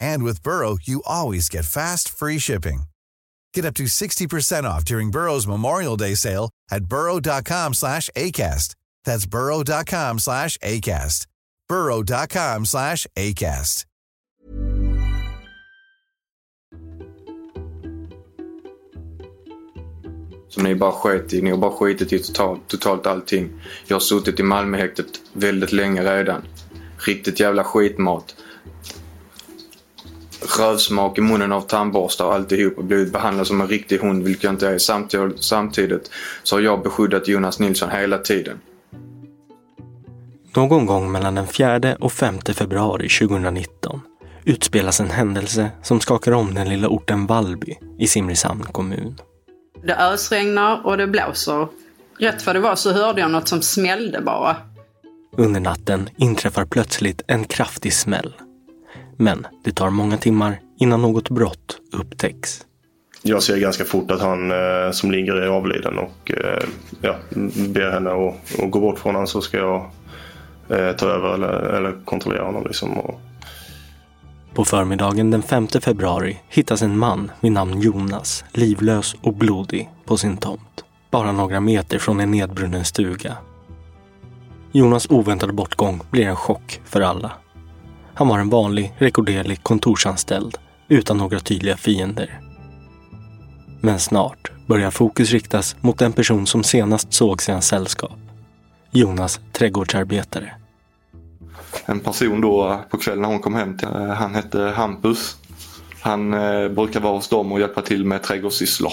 And with Burrow, you always get fast, free shipping. Get up to 60% off during Burrow's Memorial Day sale at burrow.com slash ACAST. That's burrow.com slash ACAST. burrow.com slash ACAST. Som ni bara sket i. Ni har bara skitit i totalt, totalt allting. Jag har suttit i Malmöhäktet väldigt länge redan. Riktigt jävla skitmat. Rövsmak i munnen av tandborstar och alltihop och blivit behandlad som en riktig hund, vilket jag inte är. Samtidigt, samtidigt så har jag beskyddat Jonas Nilsson hela tiden. Någon gång mellan den 4 och 5 februari 2019 utspelas en händelse som skakar om den lilla orten Vallby i Simrishamn kommun. Det ösregnar och det blåser. Rätt vad det var så hörde jag något som smällde bara. Under natten inträffar plötsligt en kraftig smäll. Men det tar många timmar innan något brott upptäcks. Jag ser ganska fort att han eh, som ligger är avliden och eh, ja, ber henne att, att gå bort från honom så ska jag eh, ta över eller, eller kontrollera honom. Liksom, och, På förmiddagen den 5 februari hittas en man vid namn Jonas livlös och blodig på sin tomt. Bara några meter från en nedbrunnen stuga. Jonas oväntade bortgång blir en chock för alla. Han var en vanlig, rekorderlig kontorsanställd utan några tydliga fiender. Men snart börjar fokus riktas mot den person som senast sågs i hans sällskap. Jonas trädgårdsarbetare. en person då på kvällen när hon kom hem till, eh, han hette Hampus. Han eh, brukar vara hos dem och hjälpa till med trädgårdssysslor.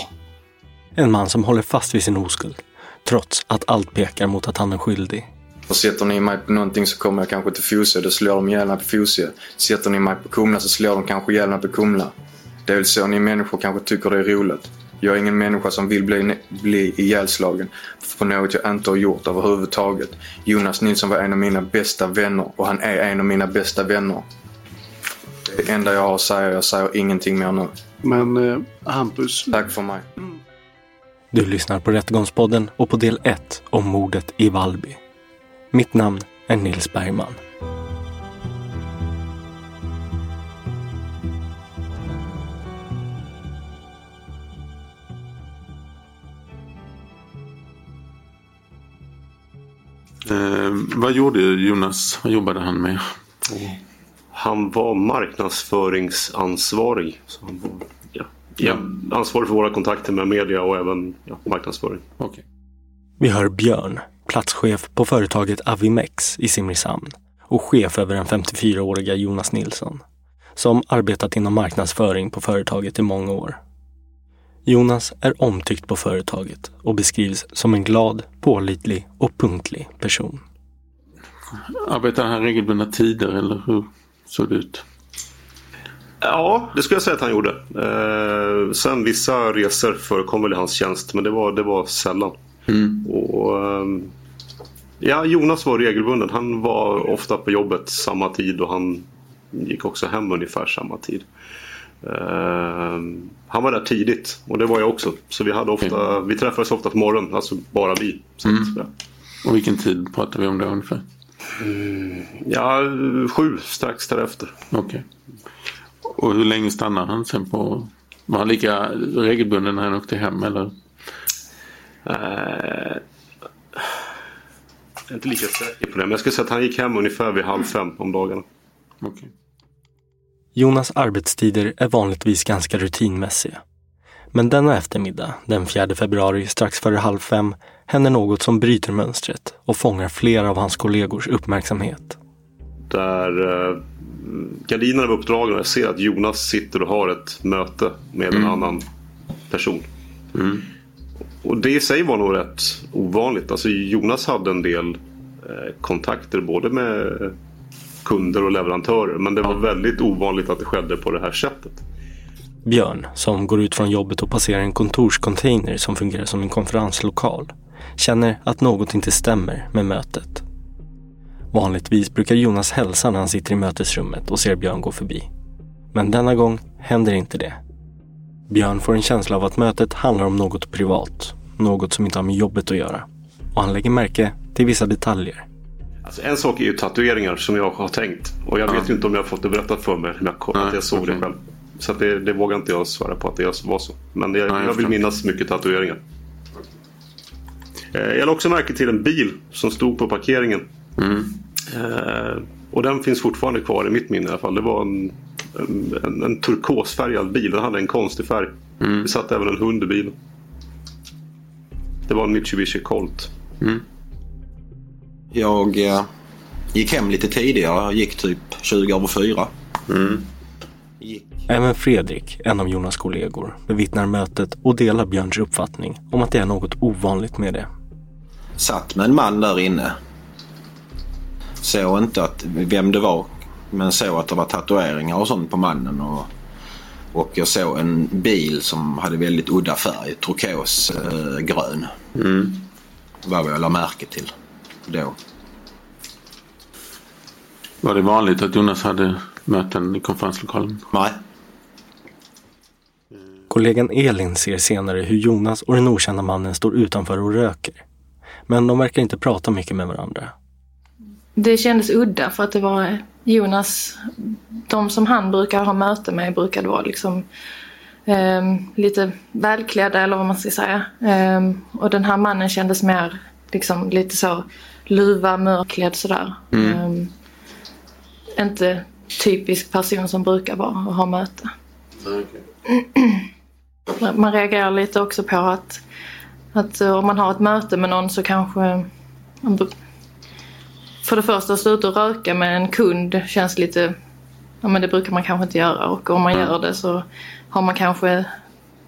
En man som håller fast vid sin oskuld, trots att allt pekar mot att han är skyldig. Och sätter ni mig på någonting så kommer jag kanske till Fosie, då slår de ihjäl mig på Fosie. Sätter ni mig på Kumla så slår de kanske ihjäl mig på Kumla. Det är väl så ni människor kanske tycker det är roligt. Jag är ingen människa som vill bli, bli ihjälslagen för något jag inte har gjort överhuvudtaget. Jonas Nilsson var en av mina bästa vänner och han är en av mina bästa vänner. Det enda jag har att säga, jag säger ingenting mer nu. Men eh, Hampus, Tack för mig. Du lyssnar på Rättegångspodden och på del 1 om mordet i Vallby. Mitt namn är Nils Bergman. eh, vad gjorde Jonas? Vad jobbade han med? Han var marknadsföringsansvarig. Så han var, ja, ja, ansvarig för våra kontakter med media och även ja, marknadsföring. Okej. Vi hör Björn, platschef på företaget Avimex i Simrishamn och chef över den 54-åriga Jonas Nilsson, som arbetat inom marknadsföring på företaget i många år. Jonas är omtyckt på företaget och beskrivs som en glad, pålitlig och punktlig person. Arbetade han regelbundna tider eller hur såg det ut? Ja, det skulle jag säga att han gjorde. Eh, sen vissa resor förekom väl i hans tjänst men det var, det var sällan. Och, ehm, Ja, Jonas var regelbunden. Han var ofta på jobbet samma tid och han gick också hem ungefär samma tid. Uh, han var där tidigt och det var jag också. Så vi, hade ofta, vi träffades ofta på morgonen, alltså bara vi. Mm. att, ja. Och vilken tid pratar vi om då ungefär? ja, sju strax därefter. Okej. Och hur länge stannade han sen på... Var han lika regelbunden när han åkte hem eller? Eh, jag är inte lika säker på det, men jag skulle säga att han gick hem ungefär vid halv fem om dagarna. Okej. Jonas arbetstider är vanligtvis ganska rutinmässiga. Men denna eftermiddag, den 4 februari strax före halv fem, händer något som bryter mönstret och fångar flera av hans kollegors uppmärksamhet. Där eh, gardinerna var uppdragna och jag ser att Jonas sitter och har ett möte med en annan person. Och det i sig var nog rätt ovanligt. Alltså Jonas hade en del eh, kontakter både med kunder och leverantörer. Men det var väldigt ovanligt att det skedde på det här sättet. Björn, som går ut från jobbet och passerar en kontorscontainer som fungerar som en konferenslokal, känner att något inte stämmer med mötet. Vanligtvis brukar Jonas hälsa när han sitter i mötesrummet och ser Björn gå förbi. Men denna gång händer inte det. Björn får en känsla av att mötet handlar om något privat, något som inte har med jobbet att göra. Och han lägger märke till vissa detaljer. Alltså en sak är ju tatueringar som jag har tänkt. Och jag vet ju inte om jag har fått det berättat för mig. Men jag, att jag såg det själv. Så att det, det vågar inte jag svära på att det var så. Men det, jag jag vill minnas mycket tatueringar. Eh, Jag lade också märke till en bil som stod på parkeringen. Eh, och den finns fortfarande kvar i mitt minne i alla fall. Det var en, en, en, en turkosfärgad bil. Den hade en konstig färg. Det satt även en hund i bilen. Det var en Mitsubishi Colt. Jag eh, gick hem lite tidigare. Jag gick typ 20 över fyra. Även Fredrik, en av Jonas kollegor, bevittnar mötet och delar Björns uppfattning om att det är något ovanligt med det. Satt med en man där inne. Såg inte att, vem det var. Men såg att det var tatueringar och sånt på mannen. Och, och jag såg en bil som hade väldigt udda färg. Turkos eh, grön. Mm. Vad jag la märke till då. Var det vanligt att Jonas hade möten i konferenslokalen? Nej. Kollegan Elin ser senare hur Jonas och den okända mannen står utanför och röker. Men de verkar inte prata mycket med varandra. Det kändes udda för att det var Jonas, de som han brukar ha möte med brukade vara liksom ehm, lite välklädda eller vad man ska säga. Ehm, och den här mannen kändes mer liksom lite så luva, mörkklädd sådär. Mm. Ehm, inte typisk person som brukar vara och ha möte. Man reagerar lite också på att, att eh, om man har ett möte med någon så kanske för det första att och röka med en kund känns lite, ja men det brukar man kanske inte göra och om man gör det så har man kanske,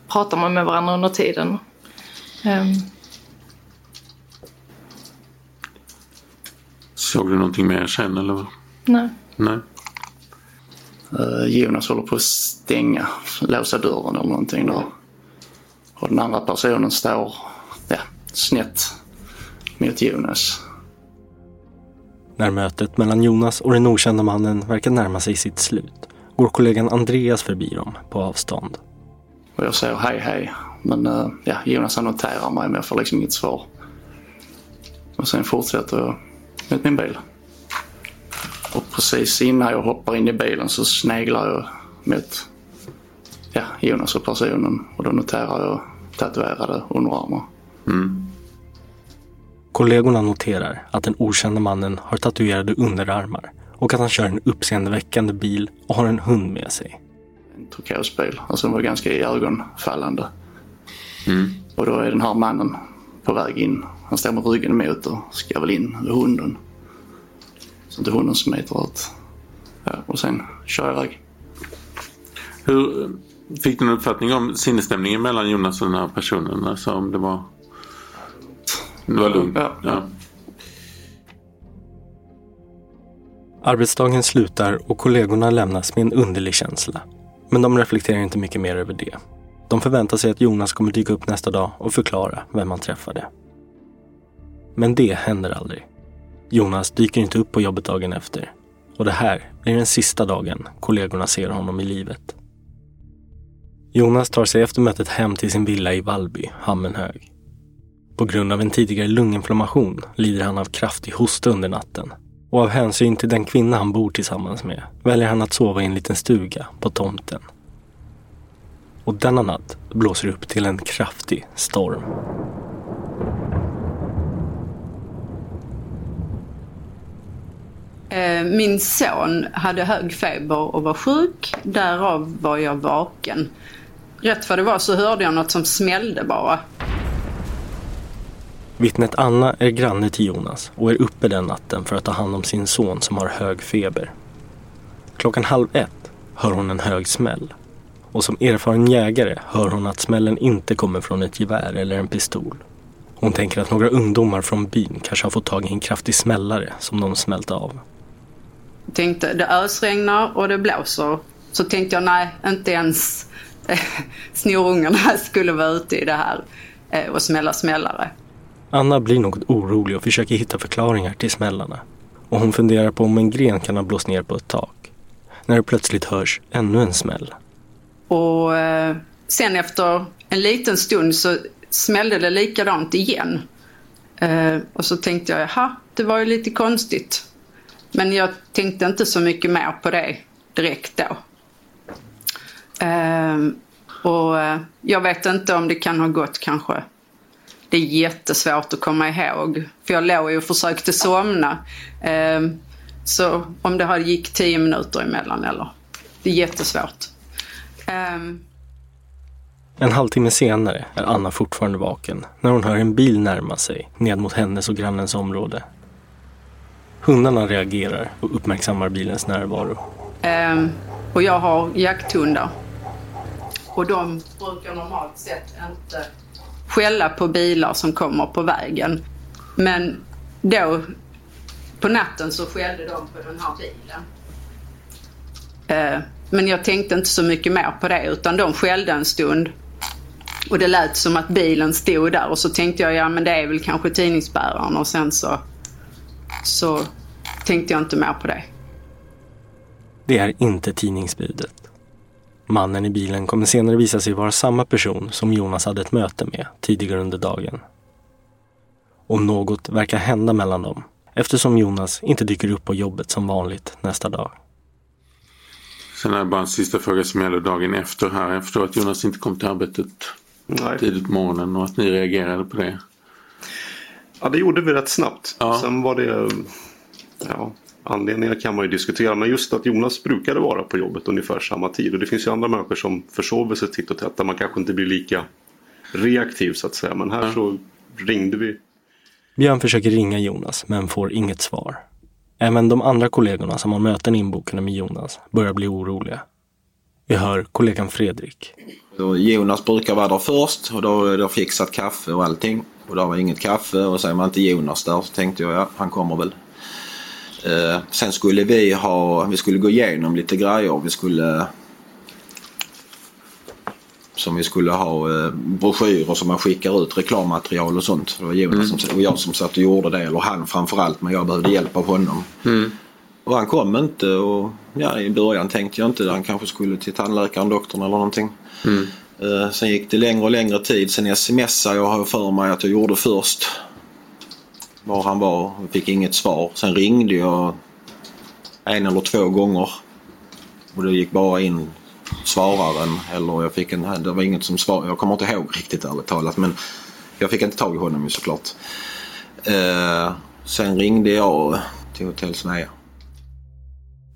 pratar man med varandra under tiden. Ehm, Såg du någonting mer sen eller? vad? nej. Nej. Eh, Jonas håller på att stänga, låsa dörren eller någonting där. Och den andra personen står ja, snett mot Jonas. När mötet mellan Jonas och den okända mannen verkar närma sig sitt slut går kollegan Andreas förbi dem på avstånd. Och jag säger hej hej. Men eh, ja, Jonas han noterar mig men jag får liksom inget svar. Och sen fortsätter jag mot min bil. Och precis innan jag hoppar in i bilen så sneglar jag mot ja, Jonas och personen. Och då noterar jag tatuerade underarmar. Kollegorna noterar att den okända mannen har tatuerade underarmar och att han kör en uppseendeväckande bil och har en hund med sig. En turkosbil. Alltså den var ganska iögonfallande. Och då är den här mannen på väg in. Han står med ryggen emot och ska väl in i hunden. Så inte hunden smiter ut. Ja, och sen kör jag iväg. Hur fick du en uppfattning om sinnesstämningen mellan Jonas och den här personen? Alltså om det var... Det var lugnt? Ja. ja. Arbetsdagen slutar och kollegorna lämnas med en underlig känsla. Men de reflekterar inte mycket mer över det. De förväntar sig att Jonas kommer dyka upp nästa dag och förklara vem han träffade. Men det händer aldrig. Jonas dyker inte upp på jobbet dagen efter och det här blir den sista dagen kollegorna ser honom i livet. Jonas tar sig efter mötet hem till sin villa i Vallby, Hammenhög. På grund av en tidigare lunginflammation lider han av kraftig hosta under natten och av hänsyn till den kvinna han bor tillsammans med väljer han att sova i en liten stuga på tomten. Och denna natt blåser det upp till en kraftig storm. Eh, min son hade hög feber och var sjuk. Därav var jag vaken. Rätt vad det var så hörde jag något som smällde bara. Vittnet Anna är granne till Jonas och är uppe den natten för att ta hand om sin son som har hög feber. Klockan halv ett hör hon en hög smäll. Och som erfaren jägare hör hon att smällen inte kommer från ett gevär eller en pistol. Hon tänker att några ungdomar från byn kanske har fått tag i en kraftig smällare som de smält av. Jag Tänkte det ösregnar och det blåser. Så tänkte jag nej, inte ens eh, snorungarna skulle vara ute i det här eh, och smälla smällare. Anna blir något orolig och försöker hitta förklaringar till smällarna. Och hon funderar på om en gren kan ha blåst ner på ett tak. När det plötsligt hörs ännu en smäll. Och eh, sen efter en liten stund så smällde det likadant igen. Eh, och så tänkte jag, jaha, det var ju lite konstigt. Men jag tänkte inte så mycket mer på det direkt då. Eh, och eh, jag vet inte om det kan ha gått kanske. Det är jättesvårt att komma ihåg. För jag låg ju och försökte somna. Eh, så om det hade gick tio minuter emellan eller. Det är jättesvårt. Ehm, En halvtimme senare är Anna fortfarande vaken när hon hör en bil närma sig ned mot hennes och grannens område. Hundarna reagerar och uppmärksammar bilens närvaro. Ehm, och jag har jakthundar. Och de brukar normalt sett inte skälla på bilar som kommer på vägen. Men då på natten så skällde de på den här bilen. Eh, men jag tänkte inte så mycket mer på det utan de skällde en stund. Och det lät som att bilen stod där och så tänkte jag ja men det är väl kanske tidningsbäraren och sen så, så tänkte jag inte mer på det. Det är inte tidningsbudet. Mannen i bilen kommer senare visa sig vara samma person som Jonas hade ett möte med tidigare under dagen. Och något verkar hända mellan dem eftersom Jonas inte dyker upp på jobbet som vanligt nästa dag. Sen är det bara en sista fråga som gäller dagen efter här. Jag förstår att Jonas inte kom till arbetet Nej. tidigt på morgonen och att ni reagerade på det. Ja, det gjorde vi rätt snabbt. Sen var det... Ja, anledningar kan man ju diskutera. Men just att Jonas brukade vara på jobbet ungefär samma tid. Och det finns ju andra människor som försover sig titt och tätt. Där man kanske inte blir lika reaktiv så att säga. Men här så ringde vi. Björn försöker ringa Jonas men får inget svar. Även de andra kollegorna som har möten inbokade med Jonas börjar bli oroliga. Vi hör kollegan Fredrik. Så Jonas brukar vara där först och då är det fixat kaffe och allting. Och där var inget kaffe och säger man inte Jonas där så tänkte jag ja, han kommer väl. Eh, sen skulle vi ha, vi skulle gå igenom lite grejer. Vi skulle som vi skulle ha eh, broschyrer som man skickar ut reklammaterial och sånt. Det var Jonas som, och jag som satt och gjorde det, eller han framförallt men jag behövde hjälp av honom. Och han kom inte och ja, i början tänkte jag inte att han kanske skulle till tandläkaren, doktorn eller någonting. Eh, sen gick det längre och längre tid. Sen smsade jag har för mig att jag gjorde först. Var han var. Jag fick inget svar. Sen ringde jag en eller två gånger. Och det gick bara in svararen eller jag fick en, det var inget som svar. Jag kommer inte ihåg riktigt ärligt talat men jag fick inte tag i honom ju såklart. Eh, sen ringde jag till Hotell Svea.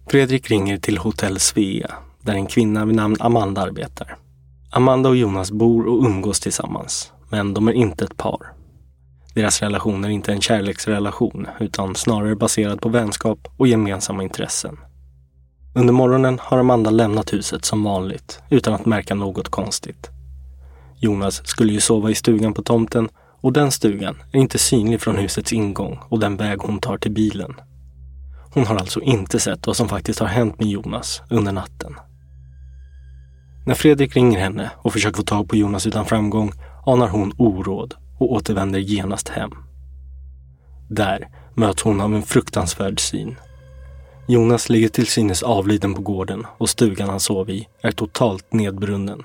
Fredrik ringer till Hotell Svea där en kvinna vid namn Amanda arbetar. Amanda och Jonas bor och umgås tillsammans, men de är inte ett par. Deras relation är inte en kärleksrelation utan snarare baserad på vänskap och gemensamma intressen. Under morgonen har Amanda lämnat huset som vanligt utan att märka något konstigt. Jonas skulle ju sova i stugan på tomten och den stugan är inte synlig från husets ingång och den väg hon tar till bilen. Hon har alltså inte sett vad som faktiskt har hänt med Jonas under natten. När Fredrik ringer henne och försöker få tag på Jonas utan framgång anar hon oråd och återvänder genast hem. Där möts hon av en fruktansvärd syn. Jonas ligger till synes avliden på gården och stugan han sov i är totalt nedbrunnen.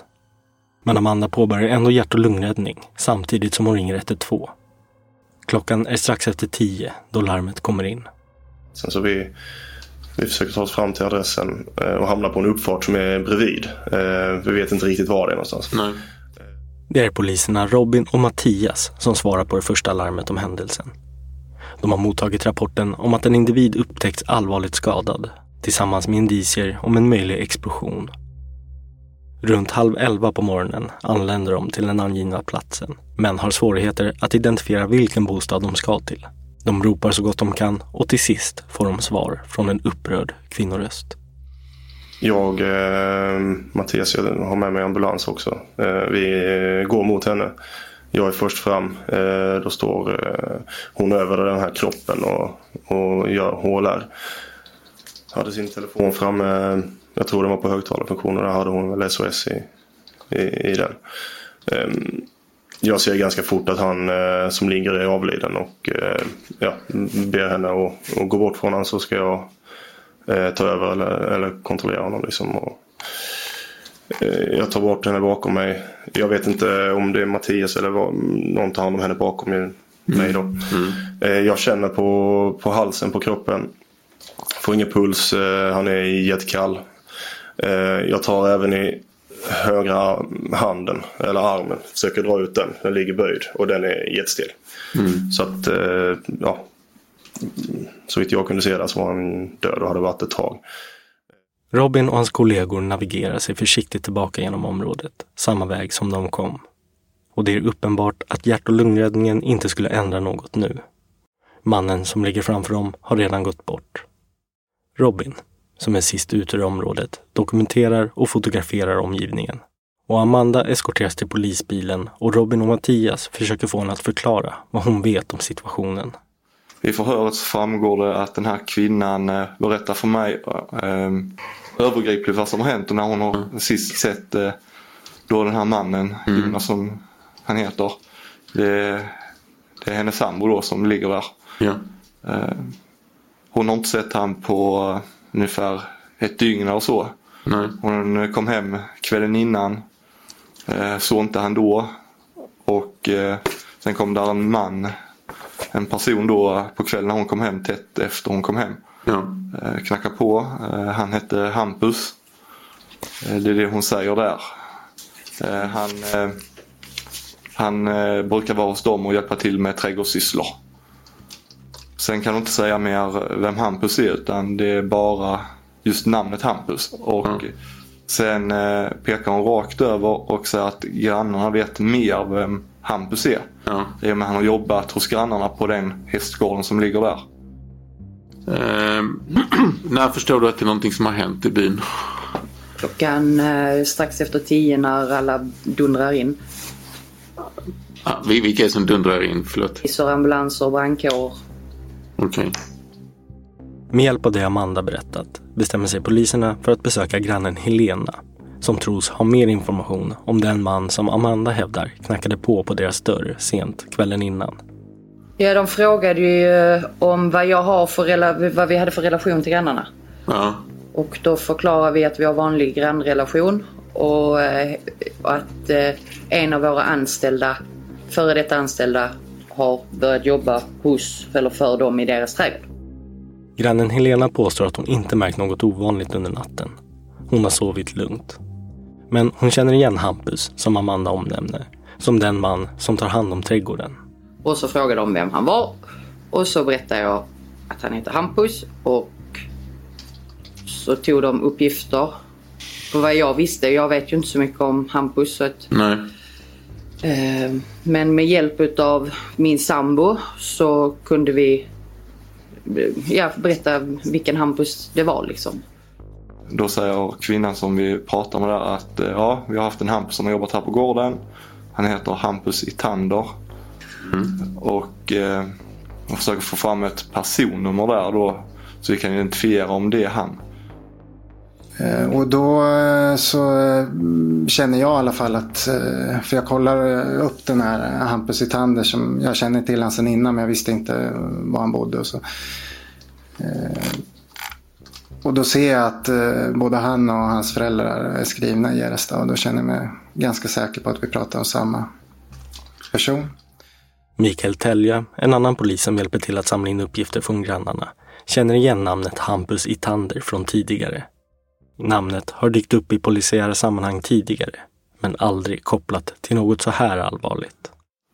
Men Amanda påbörjar ändå hjärt och lungräddning samtidigt som hon ringer 112. Klockan är strax efter tio då larmet kommer in. Sen så vi, vi försöker ta oss fram till adressen eh, och hamnar på en uppfart som är bredvid. Eh, vi vet inte riktigt var det är någonstans. Nej. Det är poliserna Robin och Mattias som svarar på det första larmet om händelsen. De har mottagit rapporten om att en individ upptäckts allvarligt skadad tillsammans med indicier om en möjlig explosion. Runt halv elva på morgonen anländer de till den angivna platsen men har svårigheter att identifiera vilken bostad de ska till. De ropar så gott de kan och till sist får de svar från en upprörd kvinnoröst. Jag, eh, Mattias, jag har med mig ambulans också. Eh, vi går mot henne. Jag är först fram. Eh, då står eh, hon över den här kroppen och, och gör HLR. Hade sin telefon framme. Jag tror den var på högtalarfunktion och där hade hon väl SOS i, i, i den. Ehm, jag ser ganska fort att han eh, som ligger är avliden och eh, ja, ber henne att, att gå bort från honom så ska jag eh, ta över eller, eller kontrollera honom. Liksom och, eh, jag tar bort henne bakom mig. Jag vet inte om det är Mattias eller vad, någon tar hand om henne bakom mig, då. Mm. Eh, jag känner på, på halsen på kroppen. Får ingen puls, eh, han är jättekall. Eh, jag tar även i högra handen eller armen. Försöker dra ut den. Den ligger böjd och den är jättestel. Mm. Så att eh, ja. Så vitt jag kunde se det så var han död och hade varit ett tag. Robin och hans kollegor navigerar sig försiktigt tillbaka genom området, samma väg som de kom. Och det är uppenbart att hjärt och lungräddningen inte skulle ändra något nu. Mannen som ligger framför dem har redan gått bort. Robin, som är sist ut ur området, dokumenterar och fotograferar omgivningen. Och Amanda eskorteras till polisbilen och Robin och Mattias försöker få henne att förklara vad hon vet om situationen. I förhöret så framgår det att den här kvinnan eh, berättar för mig eh, övergripligt vad som har hänt och när hon har sist sett eh, då den här mannen, Jonas som han heter. Det, det är hennes sambo då som ligger där. Ja. Eh, hon har inte sett han på eh, ungefär ett dygn eller så. Nej. Hon kom hem kvällen innan. Eh, såg inte han då. Och eh, sen kom där en man, en person då på kvällen när hon kom hem tätt efter hon kom hem. Ja. Eh, knackade på. Eh, han hette Hampus. Eh, det är det hon säger där. Han han brukar vara hos dem och hjälpa till med trädgårdssysslor. Sen kan hon inte säga mer vem Hampus är utan det är bara just namnet Hampus. Och sen eh, pekar hon rakt över och säger att grannarna vet mer vem Hampus är. Ja. I och med att han har jobbat hos grannarna på den hästgården som ligger där. Ehm, när förstår du att det är någonting som har hänt i byn? Klockan eh, strax efter tio när alla dundrar in. Ah, vi- vilka är det som dundrar in? Förlåt. Poliser, ambulanser, brandkår. Okej. Med hjälp av det Amanda berättat bestämmer sig poliserna för att besöka grannen Helena som tros ha mer information om den man som Amanda hävdar knackade på på deras dörr sent kvällen innan. Ja, de frågade ju eh, om vad jag har för rela- vad vi hade för relation till grannarna. Ja. Och då förklarar vi att vi har vanlig grannrelation och eh, att eh, en av våra anställda, före detta anställda, har börjat jobba hos eller för dem i deras trädgård. Grannen Helena påstår att hon inte märkt något ovanligt under natten. Hon har sovit lugnt. Men hon känner igen Hampus, som Amanda omnämner, som den man som tar hand om trädgården. Och så frågade de vem han var. Och så berättade jag att han heter Hampus och så tog de uppgifter på vad jag visste. Jag vet ju inte så mycket om Hampus. Så att, Nej. eh, men med hjälp av min sambo så kunde vi eh, ja, berätta vilken Hampus det var liksom. Då säger kvinnan som vi pratar med där att eh, ja, vi har haft en Hampus som har jobbat här på gården. Han heter Hampus Itander. Och eh, jag försöker få fram ett personnummer där då så vi kan identifiera om det är han. Eh, och då eh, så känner jag i alla fall att, för jag kollar upp den här Hampus Itander som jag känner till han sedan innan men jag visste inte var han bodde och så. Och då ser jag att både han och hans föräldrar är skrivna i Gäresta och då känner jag mig ganska säker på att vi pratar om samma person. Mikael Telja, en annan polis som hjälper till att samla in uppgifter från grannarna, känner igen namnet Hampus Itander från tidigare. Namnet har dykt upp i polisiära sammanhang tidigare, men aldrig kopplat till något så här allvarligt.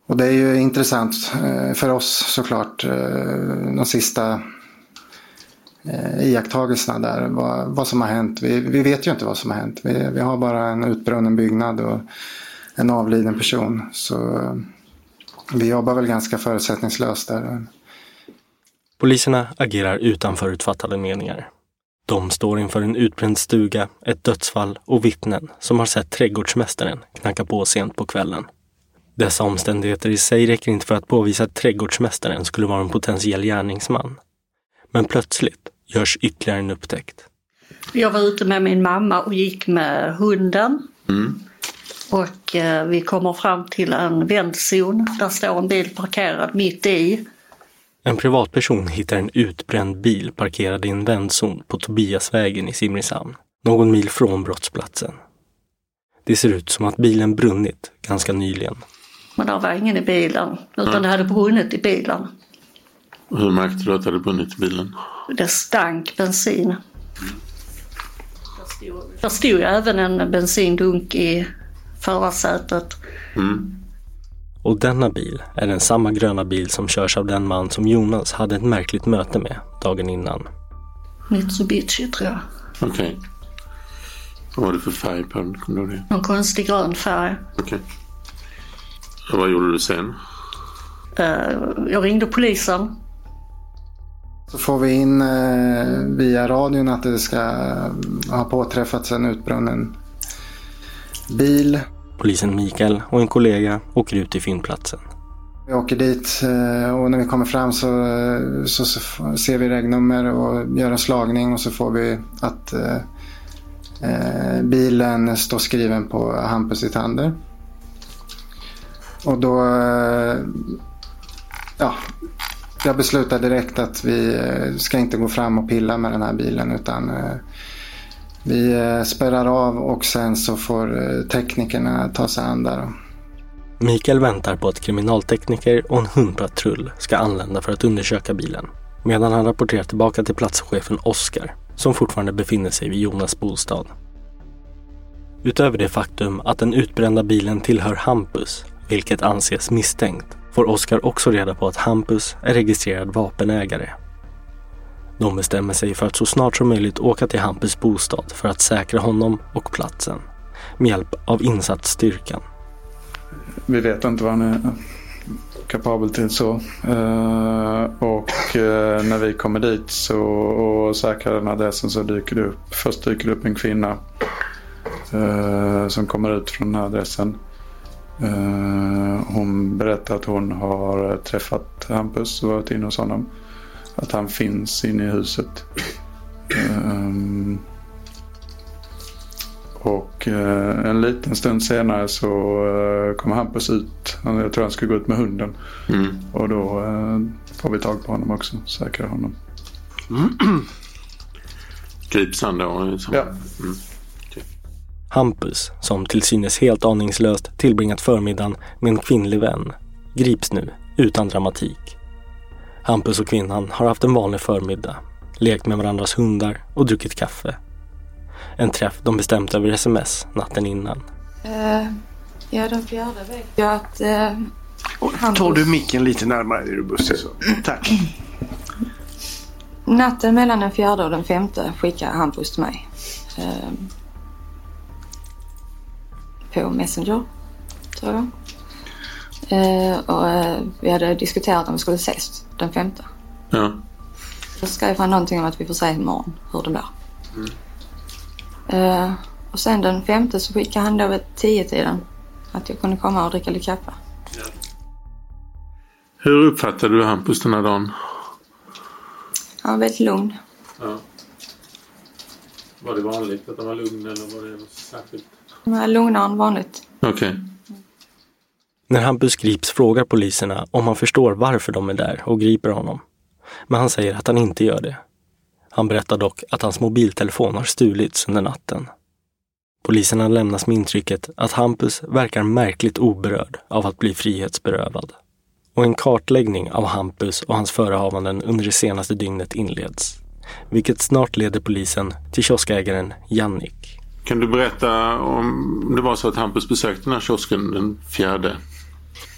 Och det är ju intressant eh, för oss såklart, eh, de sista eh, iakttagelserna där, vad, vad som har hänt. Vi, vi, vet ju inte vad som har hänt. Vi, vi har bara en utbrunnen byggnad och en avliden person. Så eh, vi jobbar väl ganska förutsättningslöst där. Poliserna agerar utan förutfattade meningar. De står inför en utbränd stuga, ett dödsfall och vittnen som har sett trädgårdsmästaren knacka på sent på kvällen. Dessa omständigheter i sig räcker inte för att påvisa att trädgårdsmästaren skulle vara en potentiell gärningsman. Men plötsligt görs ytterligare en upptäckt. Jag var ute med min mamma och gick med hunden. Mm. Och eh, vi kommer fram till en vändzon. Där står en bil parkerad mitt i. En privatperson hittar en utbränd bil parkerad i en vändzon på Tobiasvägen i Simrishamn, någon mil från brottsplatsen. Det ser ut som att bilen brunnit ganska nyligen. Men det var ingen i bilen, utan mm. det hade brunnit i bilen. Hur märkte du att det hade brunnit i bilen? Det stank bensin. Där stod, även en bensindunk i förarsätet. Mm. Och denna bil är den samma gröna bil som körs av den man som Jonas hade ett märkligt möte med dagen innan. Mitsubishi tror jag. Okej. Okay. Vad var det för färg på den? Någon konstig grön färg. Okej. Okay. Vad gjorde du sen? Uh, jag ringde polisen. Så får vi in uh, via radion att det ska ha påträffats en utbrunnen bil. Polisen Mikael och en kollega åker ut till fyndplatsen. Vi åker dit eh, och när vi kommer fram så, så, så ser vi regnummer och gör en slagning och så får vi att eh, eh bilen står skriven på Hampus i Tander. Och då, eh, ja, jag beslutar direkt att vi eh, ska inte gå fram och pilla med den här bilen utan eh, vi eh, spärrar av och sen så får teknikerna ta sig an där. Mikael väntar på att kriminaltekniker och en hundpatrull ska anlända för att undersöka bilen. Medan han rapporterar tillbaka till platschefen Oskar, som fortfarande befinner sig vid Jonas bostad. Utöver det faktum att den utbrända bilen tillhör Hampus, vilket anses misstänkt, får Oskar också reda på att Hampus är registrerad vapenägare de bestämmer sig för att så snart som möjligt åka till Hampus bostad för att säkra honom och platsen med hjälp av insatsstyrkan. Vi vet inte vad han är kapabel till så. Eh, och eh, när vi kommer dit så, och säkrar den adressen så dyker det upp. Först dyker det upp en kvinna eh, som kommer ut från den här adressen hon berättar att hon har träffat Hampus och varit inne hos honom att han finns inne i huset. Um, och uh, en liten stund senare så uh, kommer Hampus ut. Jag tror han skulle gå ut med hunden. Mm. Och då uh, får vi tag på honom också. Säkrar honom. Mm. Grips han då? Ja. Mm. Hampus, som till synes helt aningslöst tillbringat förmiddagen med en kvinnlig vän, grips nu utan dramatik. Hampus och kvinnan har haft en vanlig förmiddag, lekt med varandras hundar och druckit kaffe. En träff de bestämt över sms natten innan. Uh, ja, den fjärde vet jag att uh, Hampus... Tar du micken lite närmare är du bussig så. Tack. Natten mellan den fjärde och den femte skickar Hampus till mig. Uh, på Messenger, tror jag. Uh, och uh, vi hade diskuterat om vi skulle ses den femte. Ja. Då skrev han någonting om att vi får se imorgon hur det blir. Mm. Uh, och sen den femte så skickade han då vid tiden att jag kunde komma och dricka lite kaffe. Ja. Hur uppfattade du Hampus den här dagen? Han var väldigt lugn. Ja. Var det vanligt att de var lugna eller var det något särskilt? Är lugnare än vanligt. Okej. När Hampus grips frågar poliserna om han förstår varför de är där och griper honom. Men han säger att han inte gör det. Han berättar dock att hans mobiltelefon har stulits under natten. Poliserna lämnas med intrycket att Hampus verkar märkligt oberörd av att bli frihetsberövad. Och en kartläggning av Hampus och hans förehavanden under det senaste dygnet inleds. Vilket snart leder polisen till kioskägaren Jannik. Kan du berätta om det var så att Hampus besökte den här kiosken den fjärde?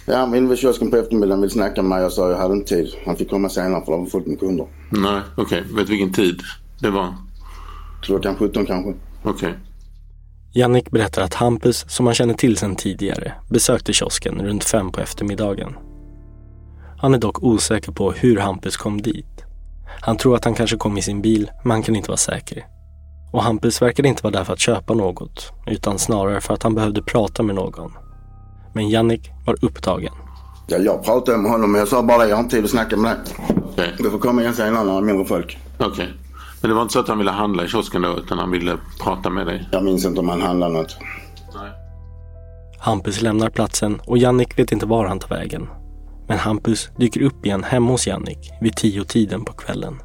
Ja, han var inne vid kiosken på eftermiddagen ville snacka med mig. Jag sa jag hade inte tid. Han fick komma senare för det var fullt med kunder. Nej, okej. Vet du vilken tid det var? Klockan 17 kanske. Okej. Jannik berättar att Hampus, som han känner till sedan tidigare, besökte kiosken runt fem på eftermiddagen. Han är dock osäker på hur Hampus kom dit. Han tror att han kanske kom i sin bil, men han kan inte vara säker. Och Hampus verkade inte vara där för att köpa något, utan snarare för att han behövde prata med någon. Men Jannik var upptagen. Ja, jag pratade med honom men jag sa bara det. Jag har inte tid att snacka med dig. Du får komma igen senare när det är mindre folk. Okej. Men det var inte så att han ville handla i kiosken då utan han ville prata med dig? Jag minns inte om han handlade något. Hampus lämnar platsen och Jannik vet inte var han tar vägen. Men Hampus dyker upp igen hemma hos Jannik vid tio tiden på kvällen.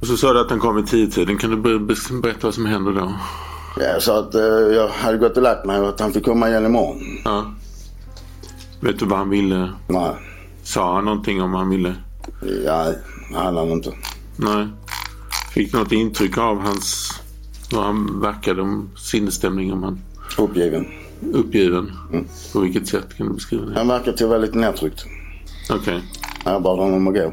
Och så sa du att han kom i tio-tiden. Kan du ber- ber- berätta vad som hände då? Ja, jag sa att eh, jag hade gått och lagt mig och att han fick komma igen imorgon. Ja. Vet du vad han ville? Nej. Sa han någonting om han ville? Ja, det hade han inte. Nej. Fick något intryck av hans... Vad han verkade om sinnesstämning om han... Uppgiven. Uppgiven? På vilket sätt kan du beskriva det? Han verkar till väldigt nedtryckt. Okej. Jag bad honom att gå.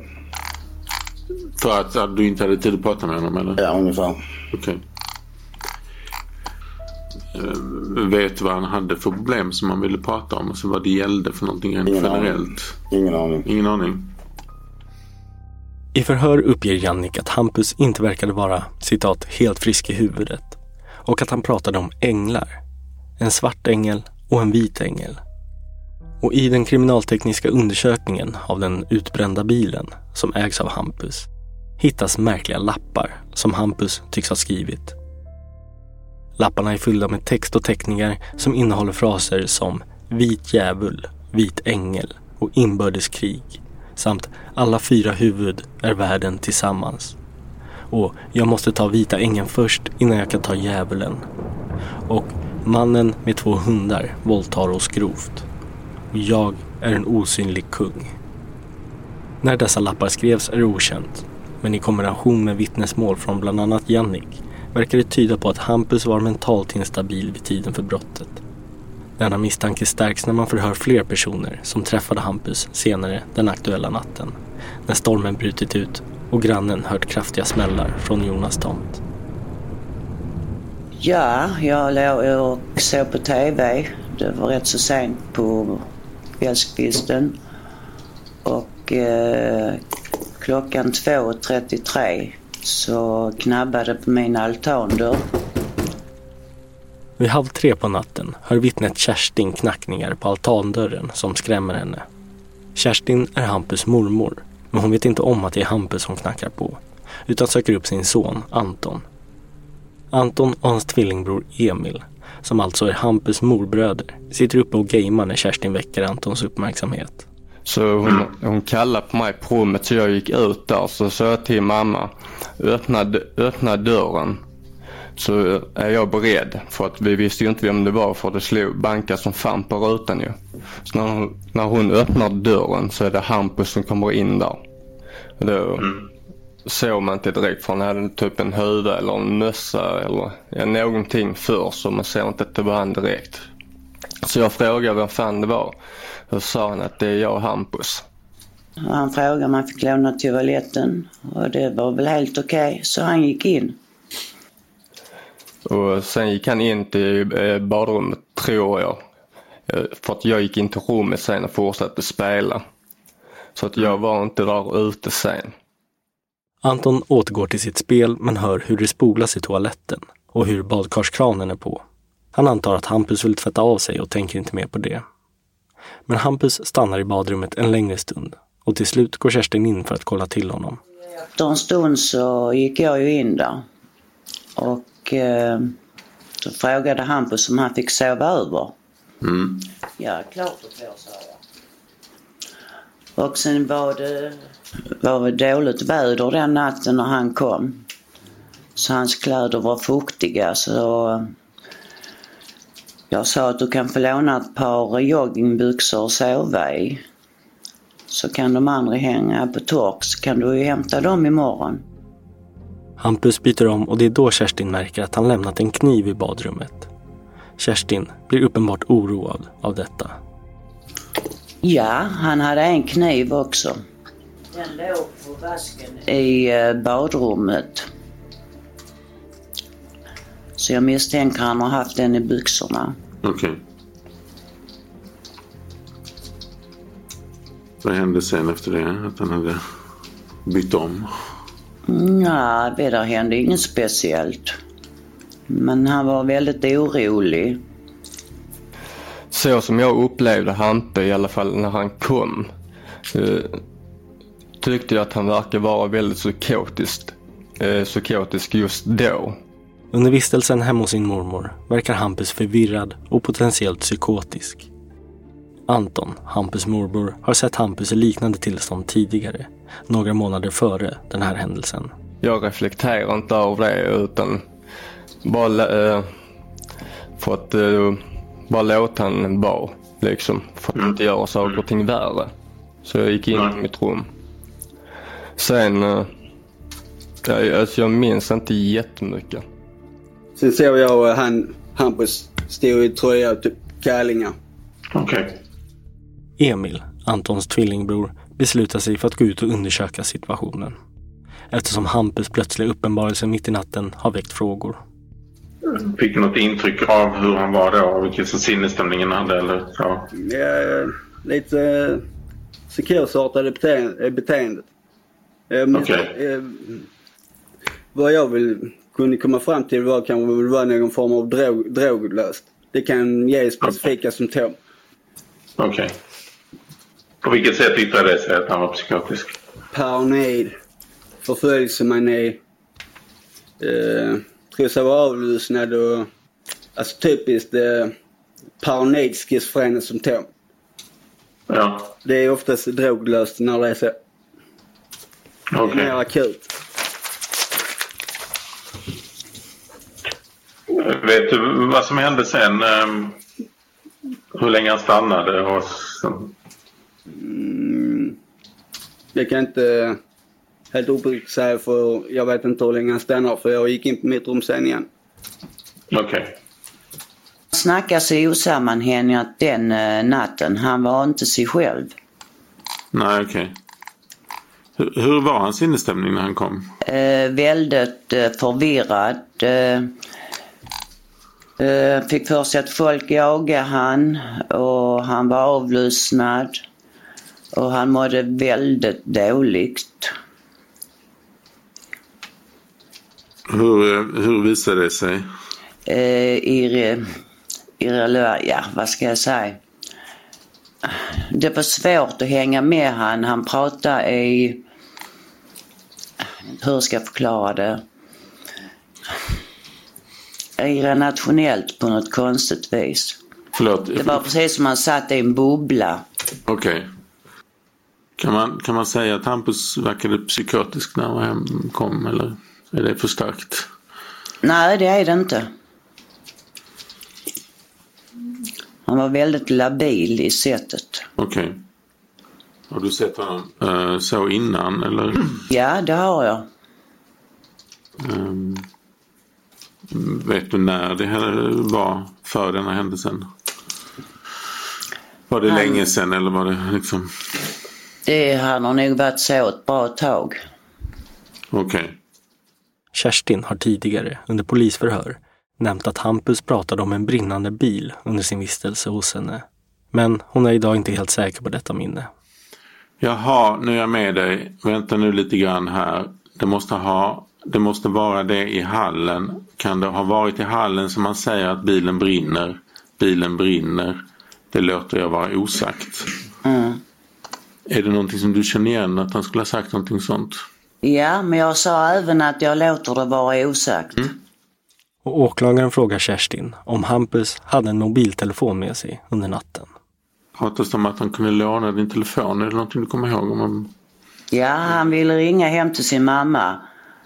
För att, att du inte hade tid att prata med honom eller? Ja, ungefär. Okej. Eh, Vet du vad han hade för problem som han ville prata om? Alltså vad det gällde för någonting rent Ingen generellt? aning. Ingen aning. Ingen aning? I förhör uppger Jannik att Hampus inte verkade vara citat helt frisk i huvudet och att han pratade om änglar. En svart ängel och en vit ängel. Och i den kriminaltekniska undersökningen av den utbrända bilen som ägs av Hampus hittas märkliga lappar som Hampus tycks ha skrivit. Lapparna är fyllda med text och teckningar som innehåller fraser som vit djävul, vit ängel och inbördeskrig samt alla fyra huvud är världen tillsammans. Och jag måste ta vita ängeln först innan jag kan ta djävulen. Och mannen med två hundar våldtar oss grovt. Jag är en osynlig kung. När dessa lappar skrevs är det okänt. Men i kombination med vittnesmål från bland annat Jannik verkar det tyda på att Hampus var mentalt instabil vid tiden för brottet. Denna misstanke stärks när man förhör fler personer som träffade Hampus senare den aktuella natten. När stormen brutit ut och grannen hört kraftiga smällar från Jonas tomt. Ja, jag låg och såg på TV. Det var rätt så sent på kvällskvisten. Och eh, klockan 2.33 så knabbade på min altandörr. Vid halv tre på natten hör vittnet Kerstin knackningar på altandörren som skrämmer henne. Kerstin är Hampus mormor, men hon vet inte om att det är Hampus hon knackar på, utan söker upp sin son Anton. Anton och hans tvillingbror Emil, som alltså är Hampus morbröder, sitter uppe och gamear när Kerstin väcker Antons uppmärksamhet. Så hon, hon kallade på mig på rummet så jag gick ut där. Så sa jag till mamma, öppna, öppna dörren. Så är jag beredd. För att vi visste ju inte vem det var för det slog banka som fan på rutan ju. Så när hon, när hon öppnar dörren så är det Hampus som kommer in där. Och Då såg man inte direkt för han hade typ en huvud eller en mössa eller ja, någonting för så man ser inte att det var han direkt. Så jag frågade vem fan det var. Då sa han att det är jag Hampus. Och han frågade om han fick låna toaletten och det var väl helt okej så han gick in. Och sen gick han in till eh, badrummet tror jag. Eh, För att jag gick in till rummet sen och fortsatte spela. Så att jag var inte där ute sen. Anton återgår till sitt spel men hör hur det spolas i toaletten och hur badkarskranen är på. Han antar att Hampus vill tvätta av sig och tänker inte mer på det. Men Hampus stannar i badrummet en längre stund och till slut går Kerstin in för att kolla till honom. Efter en stund så gick jag ju in där. Och eh, så frågade Hampus om han fick sova över. Mm. Ja, klart du får, sa jag. Och sen var det, var det dåligt väder den natten när han kom. Så hans kläder var fuktiga så jag sa att du kan få låna ett par joggingbyxor att sova i. Så kan de andra hänga på tork så kan du ju hämta dem imorgon. Hampus byter om och det är då Kerstin märker att han lämnat en kniv i badrummet. Kerstin blir uppenbart oroad av detta. Ja, han hade en kniv också. Den låg på vasken i eh, badrummet. Så jag misstänker han har haft den i byxorna. Okej. Vad hände sen efter det? Att han hade bytt om? Nej, det där hände inget speciellt. Men han var väldigt orolig. Så som jag upplevde Hampe i alla fall när han kom. Tyckte jag att han verkar vara väldigt psykotisk, eh, psykotisk just då. Under vistelsen hemma hos sin mormor verkar Hampus förvirrad och potentiellt psykotisk. Anton, Hampus morbror, har sett Hampus i liknande tillstånd tidigare, några månader före den här händelsen. Jag reflekterar inte över det utan bara eh, för att eh, bara låta han vara. Liksom, för att inte göra saker och ting värre. Så jag gick in i mitt rum. Sen, eh, jag, alltså jag minns inte jättemycket. Sen såg jag uh, han, Hampus stod i tröja och typ kallingar. Okej. Emil, Antons tvillingbror, beslutar sig för att gå ut och undersöka situationen. Eftersom Hampus plötsliga uppenbarelse mitt i natten har väckt frågor. Fick du något intryck av hur han var då? Vilken sinnesstämningen han hade? Eller så? Ja, lite uh, psykosartade beteende, beteendet. Um, Okej. eh, vad jag vill kunde komma fram till var kanske det var någon form av drog, droglöst. Det kan ge specifika symptom. Okej. På vilket sätt yttrade det sig att han var psykotisk? Paranoid, förföljelsemani, eh, tror sig vara avlyssnad och alltså typiskt eh, paranoid schizofrena symptom. Ja. Det är oftast droglöst när det är så. Det är Okej. mer akut. Vet du vad som hände sen? Ehm, Hur länge han stannade? Och så... Mm, jag kan inte helt uppriktigt säga för jag vet inte hur länge han stannar för jag gick in på mitt rum sen igen. Okej. Snackas i osammanhängande den eh, natten. Han var inte sig själv. Nej, okej. Hur, hur var hans sinnesstämning när han kom? Eh, väldigt eh, förvirrad. Eh, eh, fick för sig att folk jagade han och han var avlyssnad. Och han mådde väldigt dåligt. Hur, eh, hur visade det sig? Eh, irre, irrelevant, ja vad ska jag säga. Det var svårt att hänga med han. Han pratade i, hur ska jag förklara det? Irrationellt på något konstigt vis. Förlåt. Det var precis som han satt i en bubbla. Okej. Kan, man, kan man säga att Hampus verkade psykotisk när han hem kom eller är det för starkt? Nej, det är det inte. Han var väldigt labil i sättet. Okej. Har du sett honom eh, så innan eller? Ja, det har jag. Ehm, vet du när det här var för den här händelsen? Var det Han- länge sedan eller var det liksom? Det han har nog varit så ett bra tag. Okej. Kerstin har tidigare under polisförhör nämnt att Hampus pratade om en brinnande bil under sin vistelse hos henne. Men hon är idag inte helt säker på detta minne. Jaha, nu är jag med dig. Vänta nu lite grann här. Det måste, ha, det måste vara det i hallen. Kan det ha varit i hallen som man säger att bilen brinner? Bilen brinner. Det låter jag vara osagt. Mm. Är det någonting som du känner igen att han skulle ha sagt någonting sånt? Ja, men jag sa även att jag låter det vara osagt. Och åklagaren frågar Kerstin om Hampus hade en mobiltelefon med sig under natten. Pratas det om att han kunde låna din telefon? Är det någonting du kommer ihåg? Om man... Ja, han ville ringa hem till sin mamma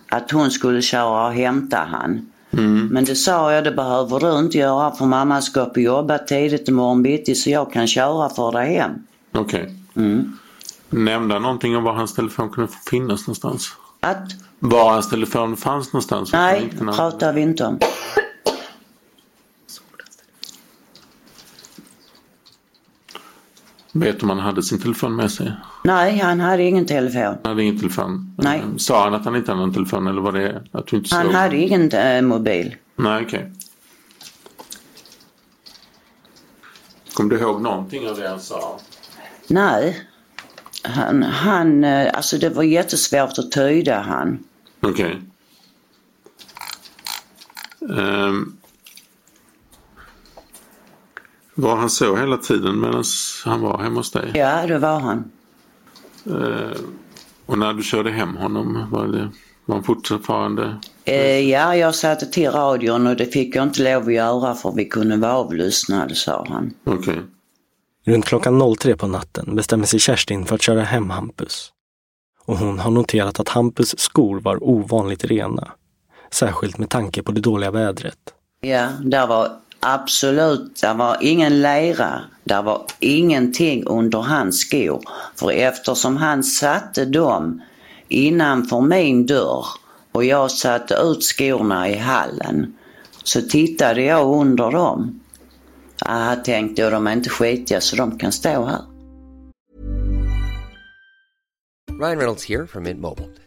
att hon skulle köra och hämta han. Mm. Men det sa jag, det behöver du inte göra för mamma ska upp och jobba tidigt imorgon bitti så jag kan köra för dig hem. Okej. Mm. Nämnde han någonting om var hans telefon kunde finnas någonstans? Att? Var hans telefon fanns någonstans? Nej, pratar vi inte om. Vet du om han hade sin telefon med sig? Nej, han hade ingen telefon. Han hade ingen telefon? Nej. Eh, Sa han att han inte hade någon telefon eller var det att du inte Han såg? hade ingen eh, mobil. Nej, okej. Kommer du ihåg någonting av det han sa? Nej. Han, han, eh, alltså det var jättesvårt att tyda han. Okej. Ehm. Var han så hela tiden medan han var hemma hos dig? Ja, det var han. Ehm, och när du körde hem honom, var, det, var han fortfarande... Eh, ja, jag satte till radion och det fick jag inte lov att göra för vi kunde vara avlyssnade, sa han. Okej. Runt klockan 03 på natten bestämmer sig Kerstin för att köra hem Hampus. Och hon har noterat att Hampus skor var ovanligt rena. Särskilt med tanke på det dåliga vädret. Ja, där var absolut, där var ingen lera. Där var ingenting under hans skor. För eftersom han satte dem innanför min dörr och jag satte ut skorna i hallen så tittade jag under dem. Jag tänkte jag, de är inte skitiga så de kan stå här. Ryan Reynolds här från Mint Mobile.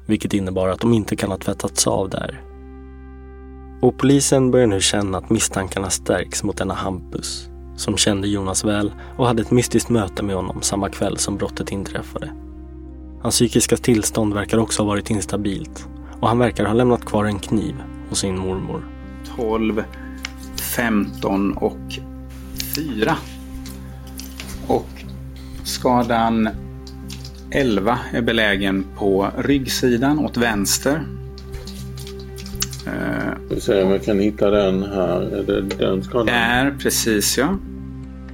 vilket innebar att de inte kan ha tvättats av där. Och polisen börjar nu känna att misstankarna stärks mot denna Hampus, som kände Jonas väl och hade ett mystiskt möte med honom samma kväll som brottet inträffade. Hans psykiska tillstånd verkar också ha varit instabilt och han verkar ha lämnat kvar en kniv hos sin mormor. 12, 15 och 4. Och skadan 11 är belägen på ryggsidan åt vänster. Eh, Vi se om jag kan hitta den här. Är det den skadan? Är precis ja.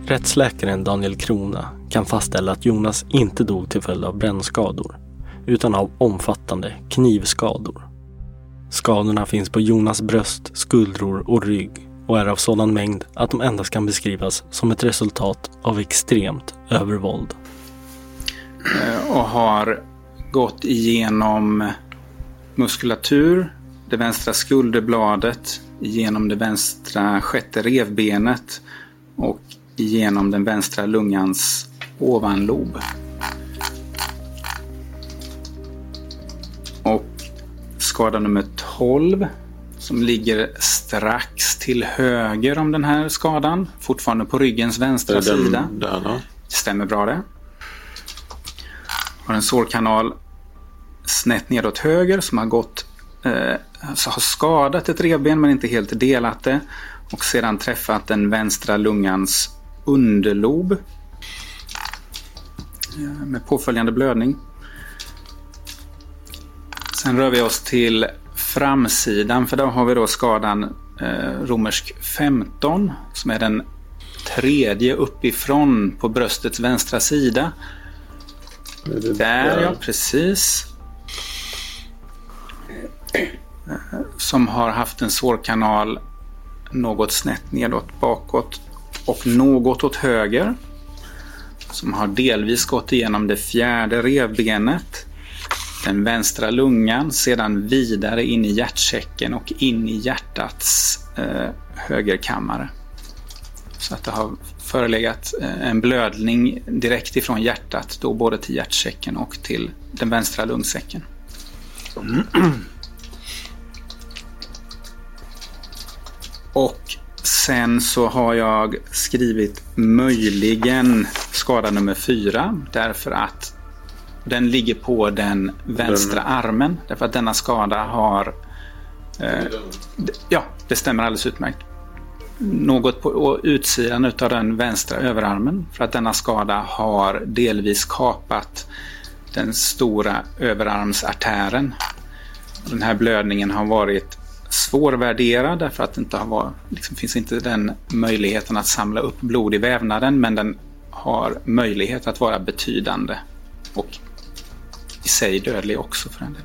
Rättsläkaren Daniel Krona kan fastställa att Jonas inte dog till följd av brännskador, utan av omfattande knivskador. Skadorna finns på Jonas bröst, skuldror och rygg och är av sådan mängd att de endast kan beskrivas som ett resultat av extremt övervåld. Eh, och har gått igenom muskulatur, det vänstra skulderbladet, genom det vänstra sjätte revbenet och genom den vänstra lungans ovanlob. Och skada nummer 12 som ligger strax till höger om den här skadan. Fortfarande på ryggens vänstra den sida. Där då? Stämmer bra det. Har en sårkanal snett nedåt höger som har gått eh, alltså har skadat ett revben men inte helt delat det. Och sedan träffat den vänstra lungans underlob. Eh, med påföljande blödning. Sen rör vi oss till framsidan för där har vi då skadan eh, romersk 15 som är den tredje uppifrån på bröstets vänstra sida. Där ja, precis. Som har haft en sårkanal något snett nedåt bakåt och något åt höger. Som har delvis gått igenom det fjärde revbenet. Den vänstra lungan, sedan vidare in i hjärtsäcken och in i hjärtats eh, högerkammare. Så att det har förelegat eh, en blödning direkt ifrån hjärtat, då både till hjärtsäcken och till den vänstra lungsäcken. Och sen så har jag skrivit möjligen skada nummer fyra därför att den ligger på den vänstra armen. Därför att denna skada har... Eh, ja, det stämmer alldeles utmärkt något på utsidan av den vänstra överarmen för att denna skada har delvis kapat den stora överarmsartären. Den här blödningen har varit svårvärderad därför att det inte har varit, liksom, finns inte den möjligheten att samla upp blod i vävnaden men den har möjlighet att vara betydande och i sig dödlig också för en del.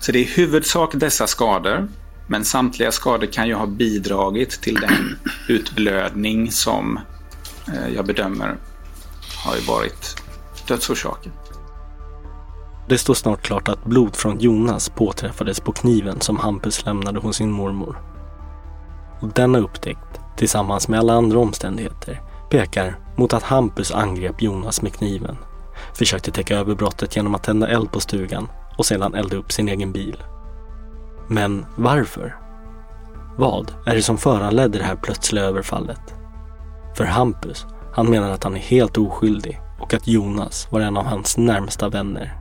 Så det är i huvudsak dessa skador men samtliga skador kan ju ha bidragit till den utblödning som eh, jag bedömer har varit dödsorsaken. Det står snart klart att blod från Jonas påträffades på kniven som Hampus lämnade hos sin mormor. Och denna upptäckt, tillsammans med alla andra omständigheter, pekar mot att Hampus angrep Jonas med kniven, försökte täcka över brottet genom att tända eld på stugan och sedan elda upp sin egen bil. Men varför? Vad är det som föranledde det här plötsliga överfallet? För Hampus, han menar att han är helt oskyldig och att Jonas var en av hans närmsta vänner.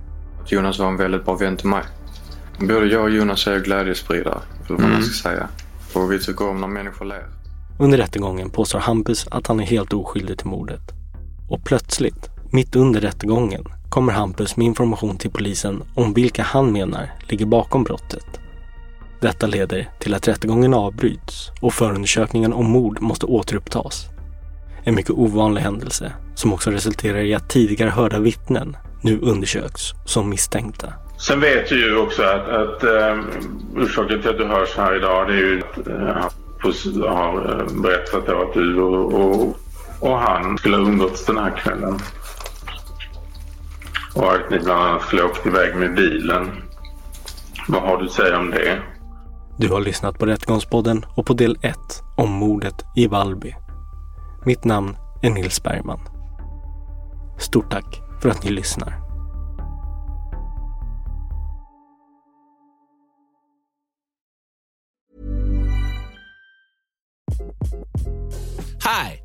Jonas var en väldigt bra vän till mig. Både jag och Jonas är glädjespridare, eller vad man Mm. ska säga. Och vi tycker om när människor ler. Under rättegången påstår Hampus att han är helt oskyldig till mordet. Och plötsligt, mitt under rättegången, kommer Hampus med information till polisen om vilka han menar ligger bakom brottet. Detta leder till att rättegången avbryts och förundersökningen om mord måste återupptas. En mycket ovanlig händelse som också resulterar i att tidigare hörda vittnen nu undersöks som misstänkta. Sen vet du ju också att, att eh, orsaken till att du hörs här idag det är ju att eh, Hampus har eh, berättat då att du och, och, och han skulle ha umgåtts den här kvällen. Och att ni bland annat skulle ha åkt iväg med bilen. Vad har du att säga om det? Du har lyssnat på Rättegångspodden och på del 1 om mordet i Vallby. Mitt namn är Nils Bergman. Stort tack för att ni lyssnar. Hi,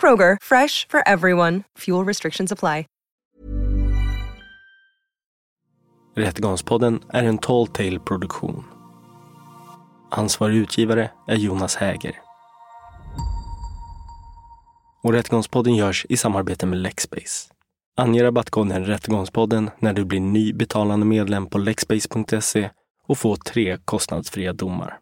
Kroger, fresh for everyone. Fuel restrictions apply. Rättegångspodden är en Tall Tale produktion. Ansvarig utgivare är Jonas Häger. Och Rättegångspodden görs i samarbete med Lexbase. Ange rabattkoden Rättegångspodden när du blir ny betalande medlem på lexbase.se och få tre kostnadsfria domar.